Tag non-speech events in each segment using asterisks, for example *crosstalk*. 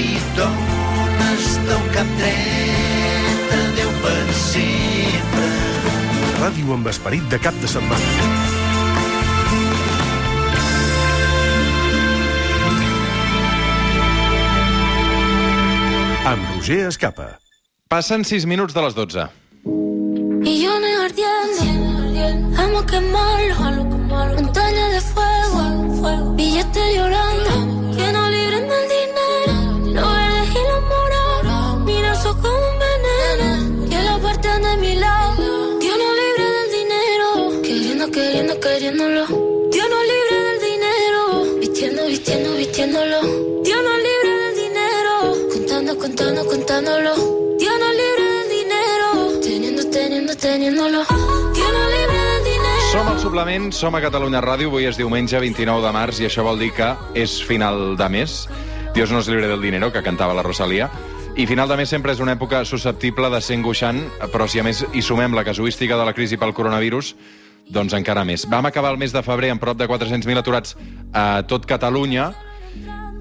si dones del cap dret, adeu per sempre. Ràdio amb esperit de cap de setmana. Amb Roger Escapa. Passen 6 minuts de les 12. Millones ardiendo, contándolo. Dios no libre del dinero, teniendo, teniendo, teniéndolo. Dios no libre del dinero. Som al suplement, som a Catalunya Ràdio, avui és diumenge 29 de març i això vol dir que és final de mes. Dios nos libre del dinero, que cantava la Rosalia. I final de mes sempre és una època susceptible de ser angoixant, però si a més hi sumem la casuística de la crisi pel coronavirus, doncs encara més. Vam acabar el mes de febrer amb prop de 400.000 aturats a tot Catalunya,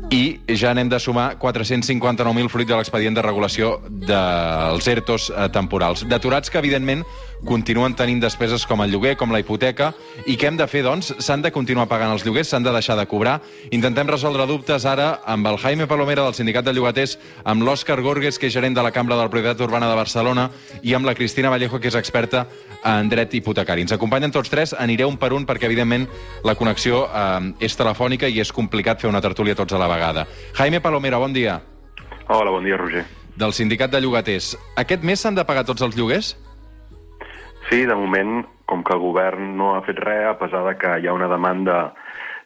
i ja n'hem de sumar 459.000 fruit de l'expedient de regulació dels ERTOs eh, temporals. D'aturats que, evidentment, continuen tenint despeses com el lloguer, com la hipoteca, i què hem de fer, doncs? S'han de continuar pagant els lloguers, s'han de deixar de cobrar. Intentem resoldre dubtes ara amb el Jaime Palomera del Sindicat de Llogaters, amb l'Òscar Gorges, que és gerent de la Cambra de la Propietat Urbana de Barcelona, i amb la Cristina Vallejo, que és experta en dret hipotecari. Ens acompanyen tots tres, aniré un per un, perquè, evidentment, la connexió eh, és telefònica i és complicat fer una tertúlia tots a la vegada. Jaime Palomera, bon dia. Hola, bon dia, Roger. Del Sindicat de Llogaters. Aquest mes s'han de pagar tots els lloguers? Sí, de moment, com que el govern no ha fet res, a pesar de que hi ha una demanda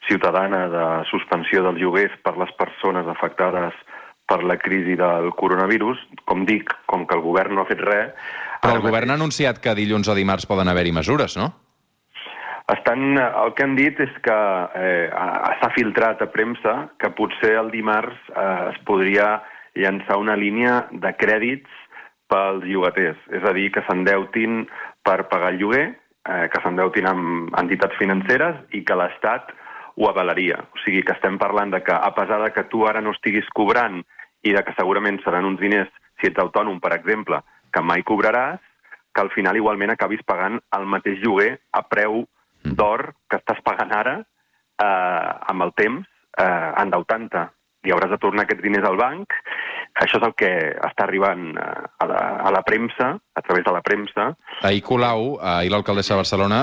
ciutadana de suspensió dels lloguers per les persones afectades per la crisi del coronavirus, com dic, com que el govern no ha fet res... Però el govern ha anunciat que dilluns o dimarts poden haver-hi mesures, no? Estan, el que han dit és que eh, ha- s'ha filtrat a premsa que potser el dimarts eh, es podria llançar una línia de crèdits pels llogaters, és a dir, que s'endeutin per pagar el lloguer, eh, que s'endeutin amb entitats financeres i que l'Estat ho avalaria. O sigui, que estem parlant de que, a pesar de que tu ara no estiguis cobrant i de que segurament seran uns diners, si ets autònom, per exemple, que mai cobraràs, que al final igualment acabis pagant el mateix lloguer a preu d'or que estàs pagant ara eh, amb el temps, eh, endeutant-te. I hauràs de tornar aquests diners al banc. Això és el que està arribant eh, a, la, a la premsa, a través de la premsa. Ahir Colau, ahir l'alcaldessa de Barcelona,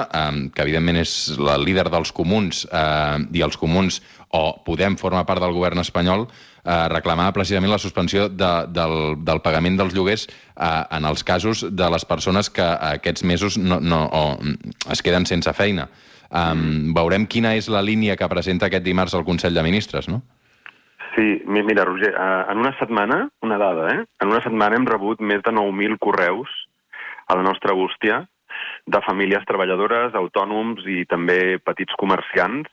que evidentment és la líder dels comuns, eh, i els comuns, o Podem, forma part del govern espanyol, eh, reclamava precisament la suspensió de, del, del pagament dels lloguers eh, en els casos de les persones que aquests mesos no, no, o, mm, es queden sense feina. Um, veurem quina és la línia que presenta aquest dimarts el Consell de Ministres, no? Sí, mi- mira, Roger, eh, en una setmana, una dada, eh? En una setmana hem rebut més de 9.000 correus a la nostra bústia de famílies treballadores, autònoms i també petits comerciants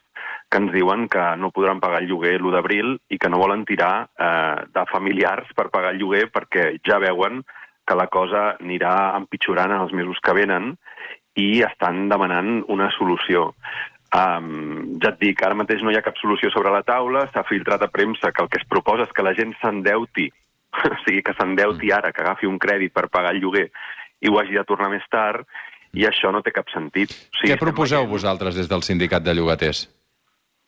que ens diuen que no podran pagar el lloguer l'1 d'abril i que no volen tirar eh, de familiars per pagar el lloguer perquè ja veuen que la cosa anirà empitjorant en els mesos que venen i estan demanant una solució. Um, ja et dic, ara mateix no hi ha cap solució sobre la taula, s'ha filtrat a premsa que el que es proposa és que la gent s'endeuti, *laughs* o sigui, que s'endeuti ara, que agafi un crèdit per pagar el lloguer i ho hagi de tornar més tard, i això no té cap sentit. O sigui, Què proposeu veient- vosaltres des del Sindicat de Llogaters?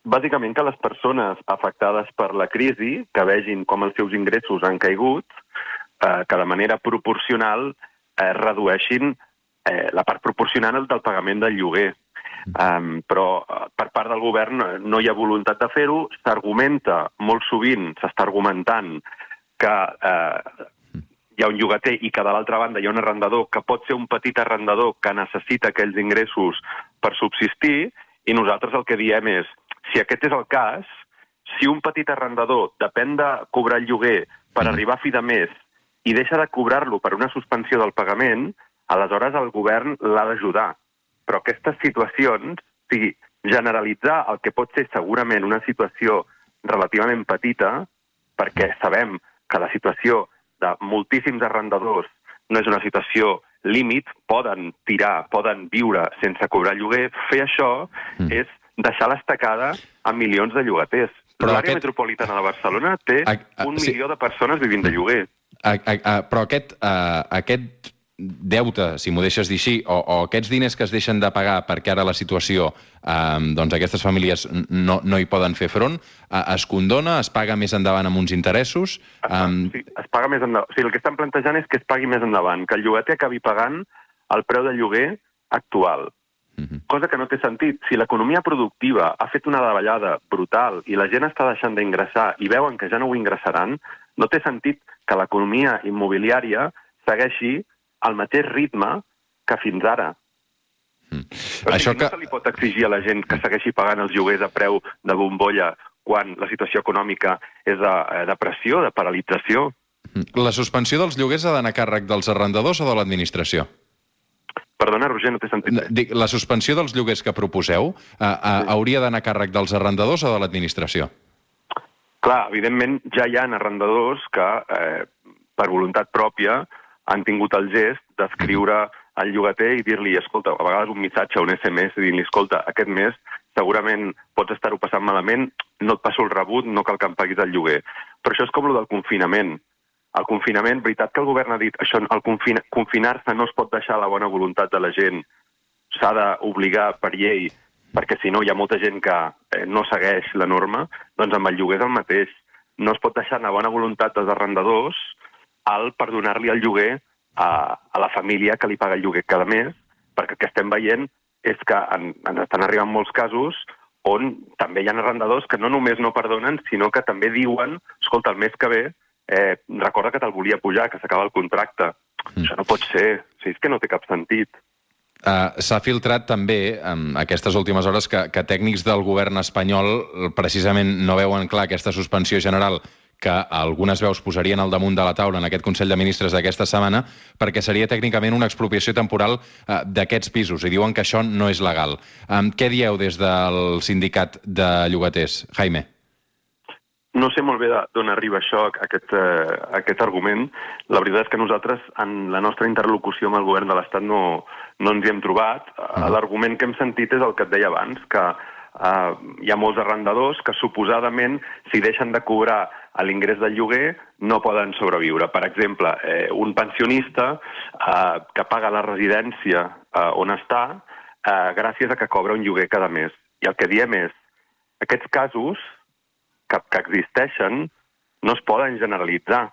Bàsicament que les persones afectades per la crisi, que vegin com els seus ingressos han caigut, eh, que de manera proporcional eh, redueixin eh, la part proporcional del pagament del lloguer. Um, però eh, per part del govern eh, no hi ha voluntat de fer-ho, s'argumenta, molt sovint s'està argumentant que eh, hi ha un llogater i que de l'altra banda hi ha un arrendador que pot ser un petit arrendador que necessita aquells ingressos per subsistir i nosaltres el que diem és, si aquest és el cas, si un petit arrendador depèn de cobrar el lloguer per arribar a fi de mes i deixa de cobrar-lo per una suspensió del pagament, aleshores el govern l'ha d'ajudar. Però aquestes situacions, o sigui, generalitzar el que pot ser segurament una situació relativament petita, perquè sabem que la situació de moltíssims arrendadors no és una situació límit, poden tirar, poden viure sense cobrar lloguer, fer això Mm. és deixar l'estacada a milions de llogaters. L'àrea aquest- metropolitana de Barcelona té A- a- un sí. milió de persones vivint de lloguer. A, a, a, però aquest, a, aquest deute, si m'ho deixes dir així, o, o aquests diners que es deixen de pagar perquè ara la situació, eh, doncs aquestes famílies no, no hi poden fer front, eh, es condona, es paga més endavant amb uns interessos... Es, Eh, sí, es paga més endavant. O sigui, el que estan plantejant és que es pagui més endavant, que el llogater acabi pagant el preu de lloguer actual. Mhm. Cosa que no té sentit. Si l'economia productiva ha fet una davallada brutal i la gent està deixant d'ingressar i veuen que ja no ho ingressaran, no té sentit que l'economia immobiliària segueixi al mateix ritme que fins ara. Mm. O Això que- no se li pot exigir a la gent que segueixi pagant els lloguers a preu de bombolla quan la situació econòmica és de, eh, de pressió, de paralització. La suspensió dels lloguers ha d'anar a càrrec dels arrendadors o de l'administració? Perdona, Roger, no té sentit. Dic, la suspensió dels lloguers que proposeu eh, eh, hauria d'anar a càrrec dels arrendadors o de l'administració? Clar, evidentment ja hi ha arrendadors que, eh, per voluntat pròpia, han tingut el gest d'escriure al llogater i dir-li, escolta, a vegades un missatge, un SMS, dir-li, escolta, aquest mes segurament pots estar-ho passant malament, no et passo el rebut, no cal que em paguis el lloguer. Però això és com el del confinament. El confinament, veritat que el govern ha dit, això, el confina, confinar-se no es pot deixar a la bona voluntat de la gent, s'ha d'obligar per llei, perquè si no hi ha molta gent que eh, no segueix la norma, doncs amb el lloguer és el mateix. No es pot deixar en la bona voluntat dels arrendadors al perdonar-li el lloguer a, a la família que li paga el lloguer cada mes, perquè el que estem veient és que en, en estan arribant molts casos on també hi ha arrendadors que no només no perdonen, sinó que també diuen, escolta, el mes que ve, eh, recorda que te'l volia pujar, que s'acaba el contracte. Mm. Això no pot ser. O sigui, és que no té cap sentit. Uh, S'ha filtrat també en aquestes últimes hores que, que tècnics del govern espanyol precisament no veuen clar aquesta suspensió general que algunes veus posarien al damunt de la taula en aquest Consell de Ministres d'aquesta setmana perquè seria tècnicament una expropiació temporal uh, d'aquests pisos i diuen que això no és legal. Um, què dieu des del sindicat de llogaters, Jaime? No sé molt bé d'on arriba això, aquest, eh, aquest argument. La veritat és que nosaltres, en la nostra interlocució amb el govern de l'Estat, no, no ens hi hem trobat. Uh L'argument que hem sentit és el que et deia abans, que eh, hi ha molts arrendadors que suposadament, si deixen de cobrar a l'ingrés del lloguer, no poden sobreviure. Per exemple, eh, un pensionista eh, que paga la residència eh, on està eh, gràcies a que cobra un lloguer cada mes. I el que diem és, aquests casos que, que existeixen no es poden generalitzar.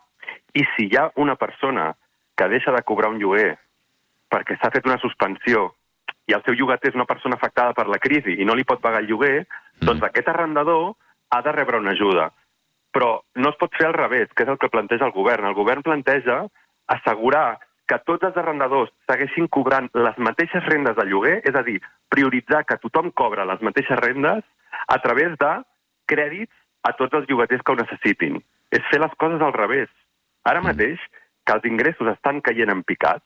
I si hi ha una persona que deixa de cobrar un lloguer perquè s'ha fet una suspensió i el seu llogater és una persona afectada per la crisi i no li pot pagar el lloguer, doncs aquest arrendador ha de rebre una ajuda. Però no es pot fer al revés, que és el que planteja el govern. El govern planteja assegurar que tots els arrendadors segueixin cobrant les mateixes rendes de lloguer, és a dir, prioritzar que tothom cobra les mateixes rendes a través de crèdits a tots els llogaters que ho necessitin. És fer les coses al revés. Ara mateix, que els ingressos estan caient en picat,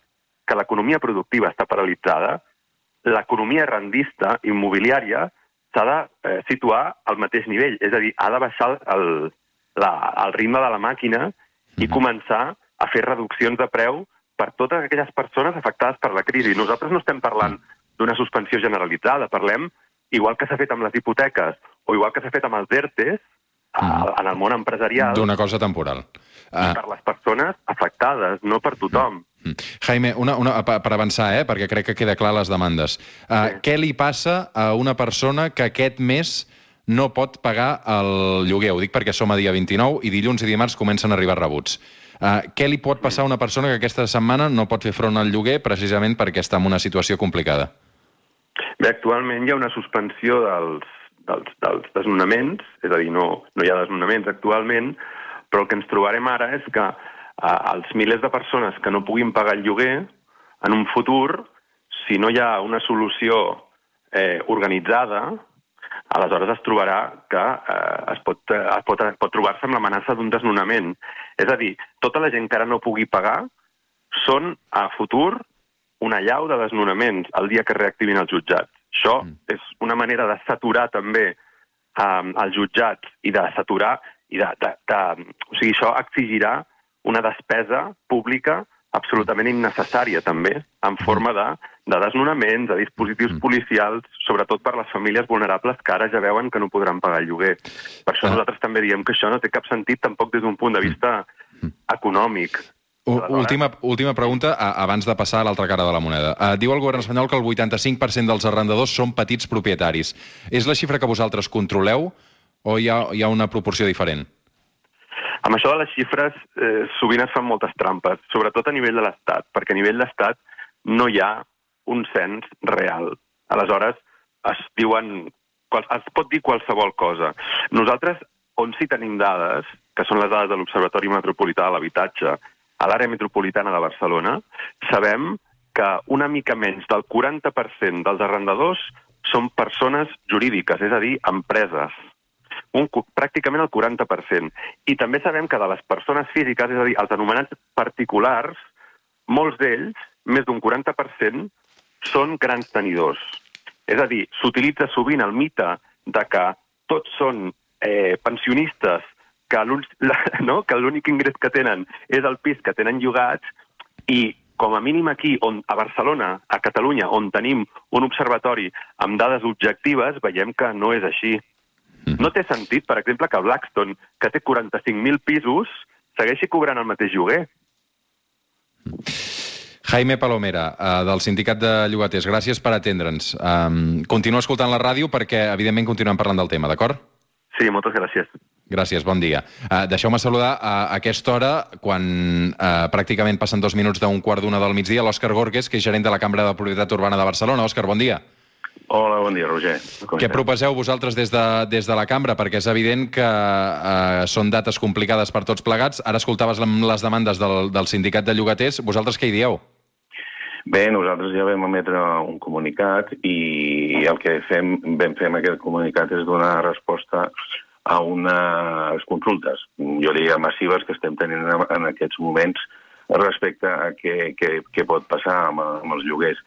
que l'economia productiva està paralitzada, l'economia rendista, immobiliària, s'ha de eh, situar al mateix nivell. És a dir, ha de baixar el, la, el ritme de la màquina i començar a fer reduccions de preu per totes aquelles persones afectades per la crisi. Nosaltres no estem parlant d'una suspensió generalitzada, parlem, igual que s'ha fet amb les hipoteques o igual que s'ha fet amb els ERTES, a, en el món empresarial, D'una cosa temporal. Uh, per les persones afectades, no per tothom. Mm. Jaime, una, una, per avançar, eh, perquè crec que queda clar les demandes. Uh, Sí. Què li passa a una persona que aquest mes no pot pagar el lloguer? Ho dic perquè som a dia 29 i dilluns i dimarts comencen a arribar rebuts. Uh, què li pot passar a una persona que aquesta setmana no pot fer front al lloguer precisament perquè està en una situació complicada? Bé, actualment hi ha una suspensió dels, dels, dels desnonaments, és a dir, no, no hi ha desnonaments actualment, però el que ens trobarem ara és que eh, els milers de persones que no puguin pagar el lloguer, en un futur, si no hi ha una solució eh, organitzada, aleshores es trobarà que eh, es pot, eh, es pot, pot trobar-se amb l'amenaça d'un desnonament. És a dir, tota la gent que ara no pugui pagar són a futur una llau de desnonaments el dia que reactivin els jutjats. Això mm. és una manera de saturar també um, els jutjats i de saturar i de, de, de, o sigui, això exigirà una despesa pública absolutament innecessària, també, en forma de, de desnonaments, de dispositius policials, sobretot per les famílies vulnerables que ara ja veuen que no podran pagar el lloguer. Per això Ah. nosaltres també diem que això no té cap sentit tampoc des d'un punt de vista econòmic. Última, última pregunta, abans de passar a l'altra cara de la moneda. Uh, diu el govern espanyol que el 85% dels arrendadors són petits propietaris. És la xifra que vosaltres controleu o hi ha, hi ha una proporció diferent? Amb això de les xifres, eh, sovint es fan moltes trampes, sobretot a nivell de l'Estat, perquè a nivell d'Estat no hi ha un cens real. Aleshores, es diuen... Es pot dir qualsevol cosa. Nosaltres, on sí tenim dades, que són les dades de l'Observatori Metropolità de l'Habitatge, a l'àrea metropolitana de Barcelona, sabem que una mica menys del 40% dels arrendadors són persones jurídiques, és a dir, empreses un, pràcticament el 40%. I també sabem que de les persones físiques, és a dir, els anomenats particulars, molts d'ells, més d'un 40%, són grans tenidors. És a dir, s'utilitza sovint el mite de que tots són eh, pensionistes, que *laughs* l'únic no? ingrés que tenen és el pis que tenen llogats i com a mínim aquí, on, a Barcelona, a Catalunya, on tenim un observatori amb dades objectives, veiem que no és així. No té sentit, per exemple, que Blackstone, que té 45.000 pisos, segueixi cobrant el mateix lloguer. Jaime Palomera, uh, del Sindicat de Llogaters, gràcies per atendre'ns. Um, continua escoltant la ràdio perquè, evidentment, continuem parlant del tema, d'acord? Sí, moltes gràcies. Gràcies, bon dia. Uh, Deixeu-me saludar a aquesta hora, quan uh, pràcticament passen dos minuts d'un quart d'una del migdia, l'Òscar Gorges, que és gerent de la Cambra de Propietat Urbana de Barcelona. Òscar, bon dia. Hola, bon dia, Roger. Com Què proposeu vosaltres des de, des de la cambra? Perquè és evident que eh, són dates complicades per tots plegats. Ara escoltaves les demandes del, del sindicat de llogaters. Vosaltres què hi dieu? Bé, nosaltres ja vam emetre un comunicat i el que fem, vam fer amb aquest comunicat és donar resposta a unes consultes, jo diria massives, que estem tenint en en aquests moments respecte a què, què, què pot passar amb, amb els lloguers.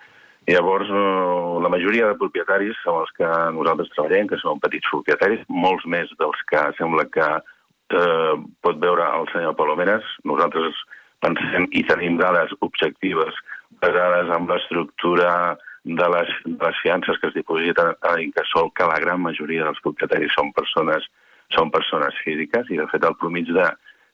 Llavors, eh, la majoria de propietaris són els que nosaltres treballem, que són petits propietaris, molts més dels que sembla que eh, pot veure el senyor Palomeres. Nosaltres pensem i tenim dades objectives basades en l'estructura de les, de les fiances que es dipositen a l'incasol, que la gran majoria dels propietaris són persones, són persones físiques i, de fet, el promig de,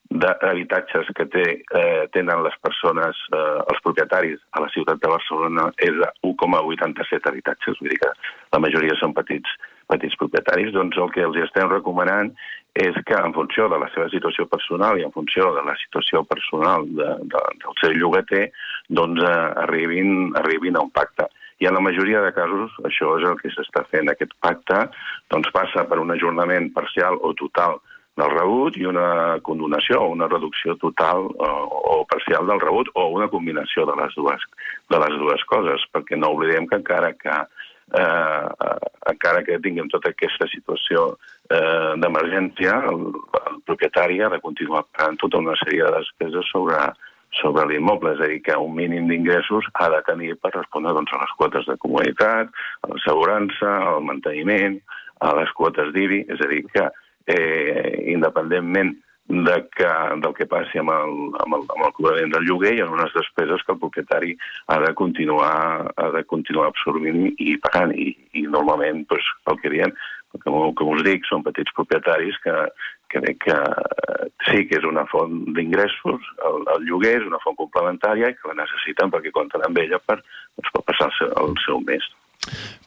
d'habitatges que té, eh, tenen les persones, eh, els propietaris a la ciutat de Barcelona és de 1,87 habitatges, vull dir que la majoria són petits, petits propietaris, doncs el que els estem recomanant és que en funció de la seva situació personal i en funció de la situació personal de, de, del seu llogater, doncs eh, arribin, arribin a un pacte. I en la majoria de casos això és el que s'està fent. Aquest pacte doncs, passa per un ajornament parcial o total del rebut i una condonació o una reducció total o, o parcial del rebut o una combinació de les dues, de les dues coses, perquè no oblidem que encara que eh, eh, encara que tinguem tota aquesta situació eh, d'emergència, el, el propietari ha de continuar pagant tota una sèrie de despeses sobre, sobre l'immoble, és a dir, que un mínim d'ingressos ha de tenir per respondre doncs, a les quotes de comunitat, a l'assegurança, al manteniment, a les quotes d'IBI, és a dir, que eh, independentment de que, del que passi amb el, amb, el, amb el cobrament del lloguer, hi ha unes despeses que el propietari ha de continuar, ha de continuar absorbint i pagant. I, i normalment, doncs, el que diem, com, com us dic, són petits propietaris que, que, que sí que és una font d'ingressos, el, el lloguer és una font complementària i que la necessiten perquè compten amb ella per, doncs, per passar el seu, el seu mes.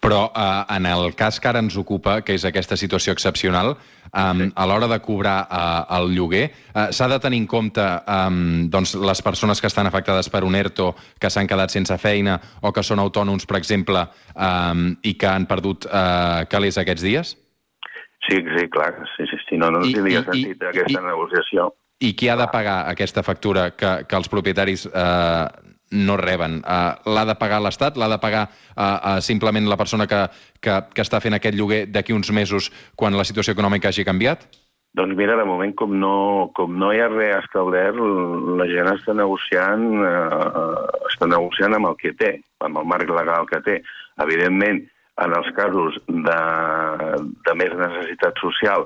Però eh, en el cas que ara ens ocupa, que és aquesta situació excepcional, sí. a l'hora de cobrar uh, el lloguer, uh, s'ha de tenir en compte um, doncs, les persones que estan afectades per un ERTO, que s'han quedat sense feina o que són autònoms, per exemple, um, i que han perdut uh, calés aquests dies? Sí, sí, clar, sí, sí, sí no, no I- tindria i- sentit i- aquesta i- negociació. I qui ha de pagar aquesta factura que, que els propietaris eh, no reben? Uh, l'ha de pagar l'Estat? L'ha de pagar uh, uh, simplement la persona que, que, que està fent aquest lloguer d'aquí uns mesos quan la situació econòmica hagi canviat? Doncs mira, de moment, com no, com no hi ha res establert, la gent està negociant, eh, està negociant amb el que té, amb el marc legal que té. Evidentment, en els casos de, de més necessitat social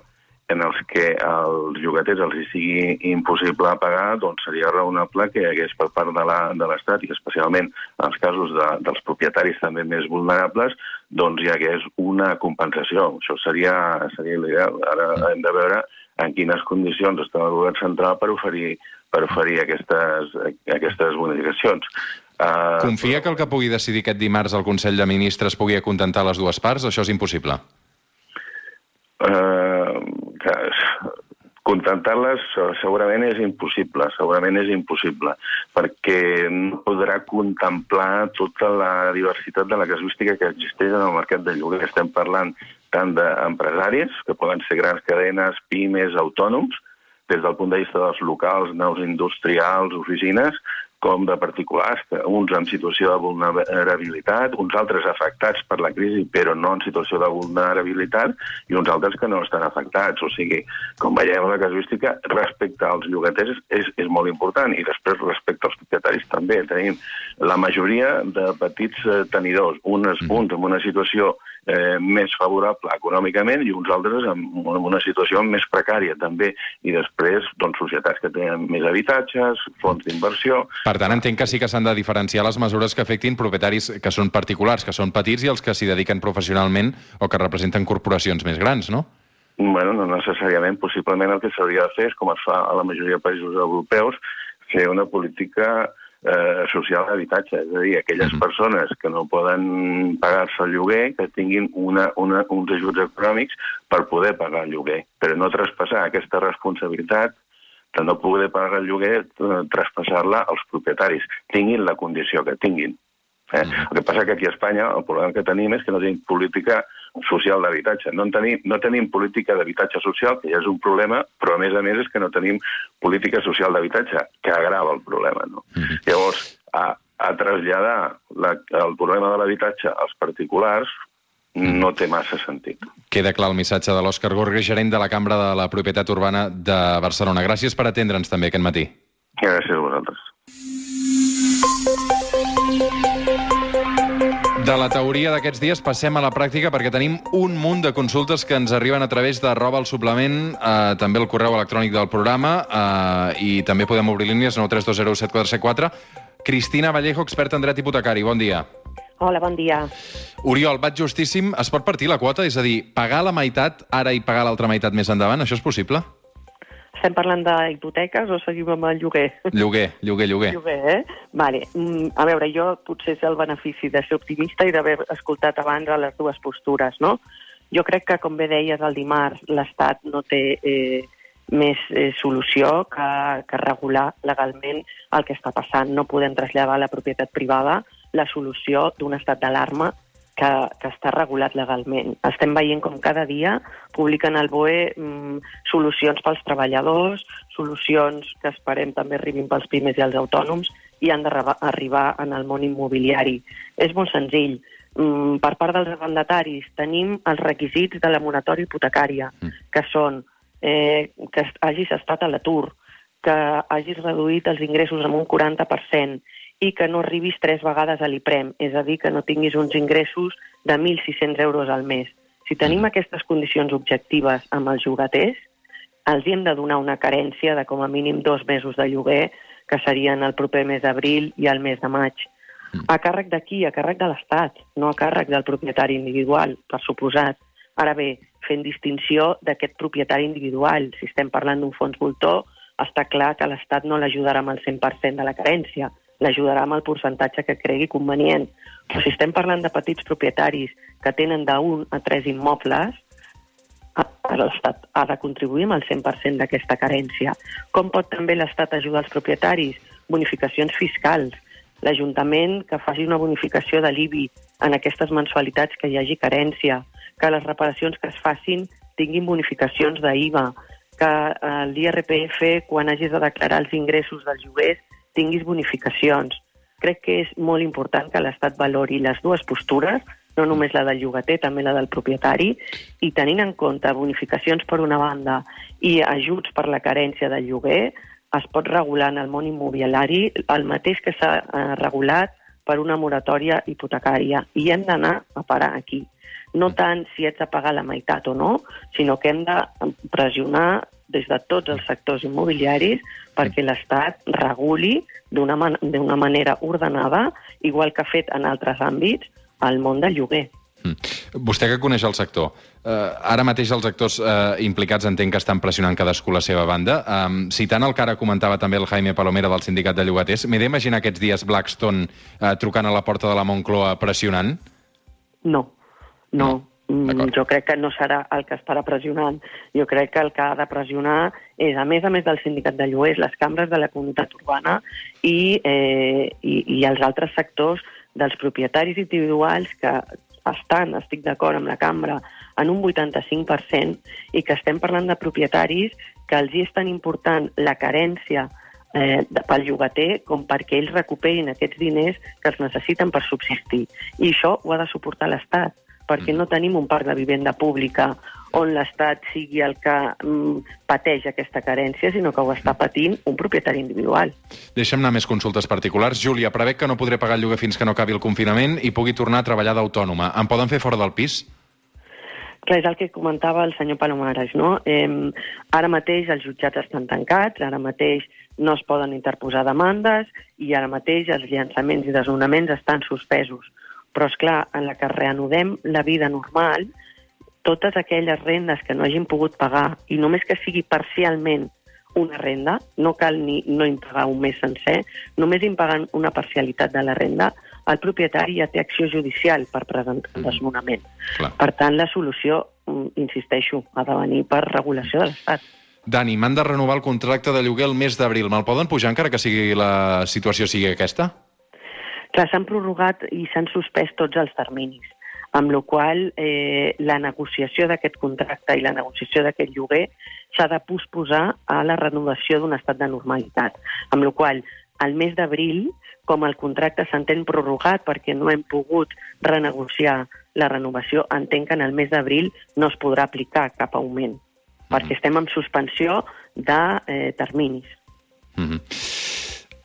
en els que als llogaters els sigui impossible pagar, doncs seria raonable que hi hagués per part de l'Estat, i especialment en els casos de, dels propietaris també més vulnerables, doncs hi hagués una compensació. Això seria, seria l'ideal. Ara hem de veure en quines condicions està el govern central per oferir, per oferir aquestes, aquestes bonificacions. Uh, Confia que el que pugui decidir aquest dimarts el Consell de Ministres pugui acontentar les dues parts? Això és impossible. eh, que contentar-les eh, segurament és impossible, segurament és impossible, perquè no podrà contemplar tota la diversitat de la casuística que existeix en el mercat de lloguer. Estem parlant tant d'empresaris, que poden ser grans cadenes, pimes, autònoms, des del punt de vista dels locals, naus industrials, oficines, com de particulars, que uns en situació de vulnerabilitat, uns altres afectats per la crisi però no en situació de vulnerabilitat i uns altres que no estan afectats. O sigui, com veiem, la casuística respecte als llogaters és, és molt important i després respecte als propietaris també. Tenim la majoria de petits eh, tenidors, uns, uns en una situació eh, més favorable econòmicament i uns altres en, en una situació més precària també. I després, doncs, societats que tenen més habitatges, fons d'inversió... Per tant, entenc que sí que s'han de diferenciar les mesures que afectin propietaris que són particulars, que són petits, i els que s'hi dediquen professionalment o que representen corporacions més grans, no? Bueno, no necessàriament. Possiblement el que s'hauria de fer és, com es fa a la majoria de països europeus, fer una política eh, social d'habitatge. És a dir, aquelles Mhm. persones que no poden pagar-se el lloguer, que tinguin una, una, uns ajuts econòmics per poder pagar el lloguer, però no traspassar aquesta responsabilitat de no poder pagar el lloguer, eh, traspassar-la als propietaris, tinguin la condició que tinguin. Eh? El que passa que aquí a Espanya el problema que tenim és que no tenim política social d'habitatge. No, en tenim, no tenim política d'habitatge social, que ja és un problema, però a més a més és que no tenim política social d'habitatge, que agrava el problema. No? Llavors, a, a traslladar la, el problema de l'habitatge als particulars no té massa sentit. Queda clar el missatge de l'Òscar Gorga, gerent de la Cambra de la Propietat Urbana de Barcelona. Gràcies per atendre'ns també aquest matí. Gràcies a vosaltres. De la teoria d'aquests dies passem a la pràctica perquè tenim un munt de consultes que ens arriben a través de roba al suplement, eh, també el correu electrònic del programa eh, i també podem obrir línies 932017474. Cristina Vallejo, experta en dret hipotecari. Bon dia. Hola, bon dia. Oriol, vaig justíssim. Es pot partir la quota? És a dir, pagar la meitat ara i pagar l'altra meitat més endavant? Això és possible? Estem parlant d'hipoteques o seguim amb el lloguer? Lloguer, lloguer, lloguer. Lloguer, eh? Vale. Mm, a veure, jo potser sé el benefici de ser optimista i d'haver escoltat abans a les dues postures, no? Jo crec que, com bé deies el dimarts, l'Estat no té eh, més eh, solució que, que regular legalment el que està passant. No podem traslladar a la propietat privada la solució d'un estat d'alarma que, que està regulat legalment. Estem veient com cada dia publiquen al BOE mm, solucions pels treballadors, solucions que esperem també arribin pels pimes i els autònoms i han d'arribar en el món immobiliari. És molt senzill. Mm, per part dels arrendataris tenim els requisits de la moratòria hipotecària, que són eh, que hagis estat a l'atur, que hagis reduït els ingressos en un 40%, i que no arribis tres vegades a l'IPREM, és a dir, que no tinguis uns ingressos de 1.600 euros al mes. Si tenim aquestes condicions objectives amb els llogaters, els hem de donar una carència de com a mínim dos mesos de lloguer, que serien el proper mes d'abril i el mes de maig. A càrrec de qui? A càrrec de l'Estat, no a càrrec del propietari individual, per suposat. Ara bé, fent distinció d'aquest propietari individual. Si estem parlant d'un fons voltor, està clar que l'Estat no l'ajudarà amb el 100% de la carència, l'ajudarà amb el percentatge que cregui convenient. Però si estem parlant de petits propietaris que tenen d'un a tres immobles, l'Estat ha de contribuir amb el 100% d'aquesta carència. Com pot també l'Estat ajudar els propietaris? Bonificacions fiscals. L'Ajuntament que faci una bonificació de l'IBI en aquestes mensualitats que hi hagi carència, que les reparacions que es facin tinguin bonificacions d'IVA, que eh, l'IRPF, quan hagis de declarar els ingressos dels lloguers, tinguis bonificacions. Crec que és molt important que l'Estat valori les dues postures, no només la del llogater, també la del propietari, i tenint en compte bonificacions per una banda i ajuts per la carència del lloguer, es pot regular en el món immobiliari el mateix que s'ha eh, regulat per una moratòria hipotecària. I hem d'anar a parar aquí. No tant si ets de pagar la meitat o no, sinó que hem de pressionar des de tots els sectors immobiliaris perquè l'Estat reguli d'una man manera ordenada, igual que ha fet en altres àmbits, el món del lloguer. Mm. Vostè que coneix el sector, eh, ara mateix els actors eh, implicats entenc que estan pressionant cadascú la seva banda. Um, citant el que ara comentava també el Jaime Palomera del Sindicat de Llogaters, m'he d'imaginar aquests dies Blackstone eh, trucant a la porta de la Moncloa pressionant? No, no. Mm, jo crec que no serà el que estarà pressionant. Jo crec que el que ha de pressionar és, a més a més del sindicat de lloguers, les cambres de la comunitat urbana i, eh, i, i els altres sectors dels propietaris individuals que estan, estic d'acord amb la cambra, en un 85% i que estem parlant de propietaris que els hi és tan important la carència eh, pel llogater com perquè ells recuperin aquests diners que es necessiten per subsistir. I això ho ha de suportar l'Estat, perquè no tenim un parc de vivenda pública on l'Estat sigui el que mm, pateix aquesta carència, sinó que ho està patint un propietari individual. Deixa'm anar més consultes particulars. Júlia, prevec que no podré pagar el lloguer fins que no acabi el confinament i pugui tornar a treballar d'autònoma. Em poden fer fora del pis? Clar, és el que comentava el senyor Palomares, no? Eh, ara mateix els jutjats estan tancats, ara mateix no es poden interposar demandes i ara mateix els llançaments i desnonaments estan suspesos. Però, és clar, en la que reanudem la vida normal, totes aquelles rendes que no hagin pogut pagar, i només que sigui parcialment una renda, no cal ni no impagar un mes sencer, només impagant una parcialitat de la renda, el propietari ja té acció judicial per presentar el desnonament. Clar. Per tant, la solució, mm, insisteixo, ha de venir per regulació de l'Estat. Dani, m'han de renovar el contracte de lloguer el mes d'abril. Me'l poden pujar encara que sigui la situació sigui aquesta? Clar, s'han prorrogat i s'han suspès tots els terminis, amb la qual eh, la negociació d'aquest contracte i la negociació d'aquest lloguer s'ha de posposar a la renovació d'un estat de normalitat, amb la qual al mes d'abril, com el contracte s'entén prorrogat perquè no hem pogut renegociar la renovació, entenc que en el mes d'abril no es podrà aplicar cap augment, perquè estem en suspensió de eh, terminis. Mm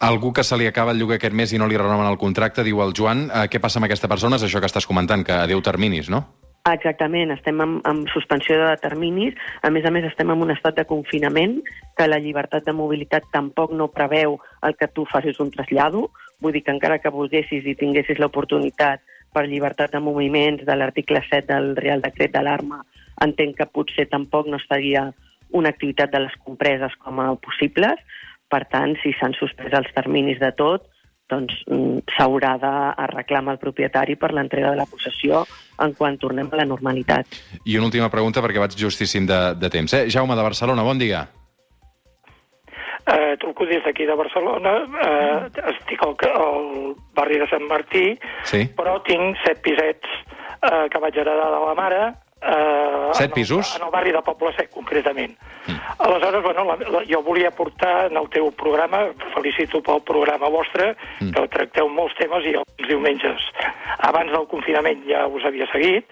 Algú que se li acaba el lloguer aquest mes i no li renoven el contracte, diu el Joan, eh, què passa amb aquesta persona? És això que estàs comentant, que adeu terminis, no? Exactament, estem en, en suspensió de terminis. A més a més, estem en un estat de confinament que la llibertat de mobilitat tampoc no preveu el que tu facis un trasllado. Vull dir que encara que volguessis i tinguessis l'oportunitat per llibertat de moviments de l'article 7 del Real Decret d'Alarma, entenc que potser tampoc no estaria una activitat de les compreses com a possibles. Per tant, si s'han suspès els terminis de tot, doncs mm, s'haurà d'arreglar amb el propietari per l'entrega de la possessió en quan tornem a la normalitat. I una última pregunta, perquè vaig justíssim de, de temps. Eh? Jaume, de Barcelona, bon dia. Eh, truco des d'aquí de Barcelona, eh, estic al, al barri de Sant Martí, Sí. però tinc set pisets eh, que vaig heredar de la mare. Eh, Set en el- pisos? En el barri de Poble Sec, concretament. Mm. Aleshores, bueno, la, la, jo volia portar en el teu programa, felicito pel programa vostre, mm. que tracteu molts temes i els diumenges, abans del confinament ja us havia seguit,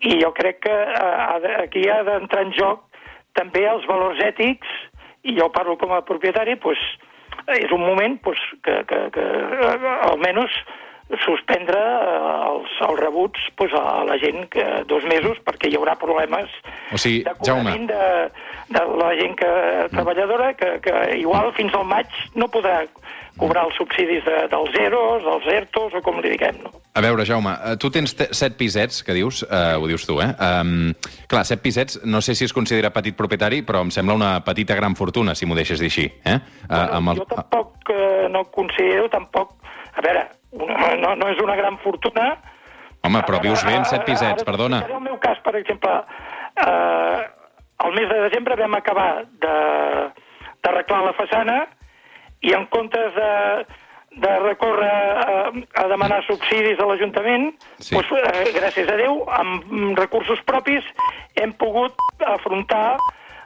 i jo crec que eh, aquí ha d'entrar en joc també els valors ètics, i jo parlo com a propietari, pues, és un moment pues, que, que, que eh, almenys suspendre eh, els, els rebuts pues, a la gent que dos mesos perquè hi haurà problemes O sigui, de Jaume, cobrament de, de la gent que, treballadora que, que igual fins al maig no podrà cobrar els subsidis de, dels zeros, dels ERTOs o com li diguem. No? a veure, Jaume, eh, tu tens te- set pisets, que dius, eh, ho dius tu, eh? Um, clar, set pisets, no sé si es considera petit propietari, però em sembla una petita gran fortuna, si m'ho deixes dir així. Eh? Uh, amb Jo tampoc eh, no considero tampoc... A veure, no, no és una gran fortuna, Home, però vius bé en set pisets, ara perdona. t'explicaré El meu cas, per exemple, eh, el mes de desembre vam acabar de- d'arreglar la façana i en comptes de, de recórrer a, a demanar subsidis a l'Ajuntament, Sí. doncs, eh, gràcies a Déu, amb recursos propis hem pogut afrontar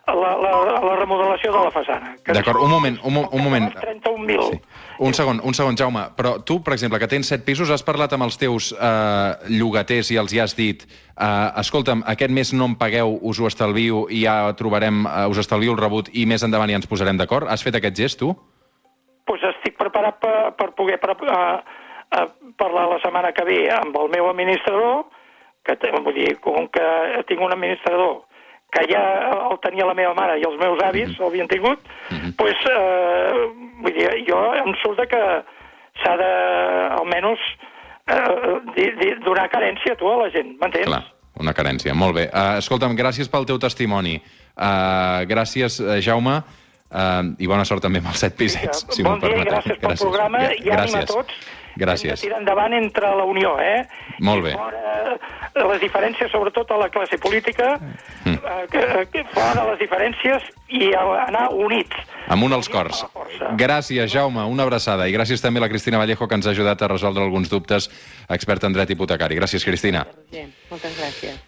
la, la, la remodelació de la façana. D'acord, un moment, un, un moment. 31.000. Sí. Un segon, un segon, Jaume. Però tu, per exemple, que tens set pisos, has parlat amb els teus eh, llogaters i els hi has dit eh, escolta'm, aquest mes no em pagueu, us ho estalvio i ja trobarem, eh, us estalvio el rebut i més endavant ja ens posarem d'acord? Has fet aquest gest, tu? pues estic preparat per, per poder pre, uh, uh, parlar la setmana que ve amb el meu administrador que, vull dir, com que tinc un administrador que ja el tenia la meva mare i els meus avis Mhm. l'havien tingut, pues, eh, vull dir, jo em surt de que s'ha de, almenys, eh, di, di, donar carència a tu a la gent, m'entens? Clar, una carència. Molt bé. Uh, escolta'm, gràcies pel teu testimoni. Uh, gràcies, uh, Jaume, uh, i bona sort també amb els set pisets, si bon m'ho permeteu. gràcies pel programa Gra- i ànim a gràcies. tots. Gràcies. Hem de tirar endavant entre la Unió, eh? Molt bé. I fora les diferències, sobretot a la classe política, Mm. eh, que, que fora les diferències i a- anar units. Amunt els cors. Gràcies, Jaume, una abraçada. I gràcies també a la Cristina Vallejo, que ens ha ajudat a resoldre alguns dubtes, experta en dret hipotecari. Gràcies, Cristina. Moltes gràcies.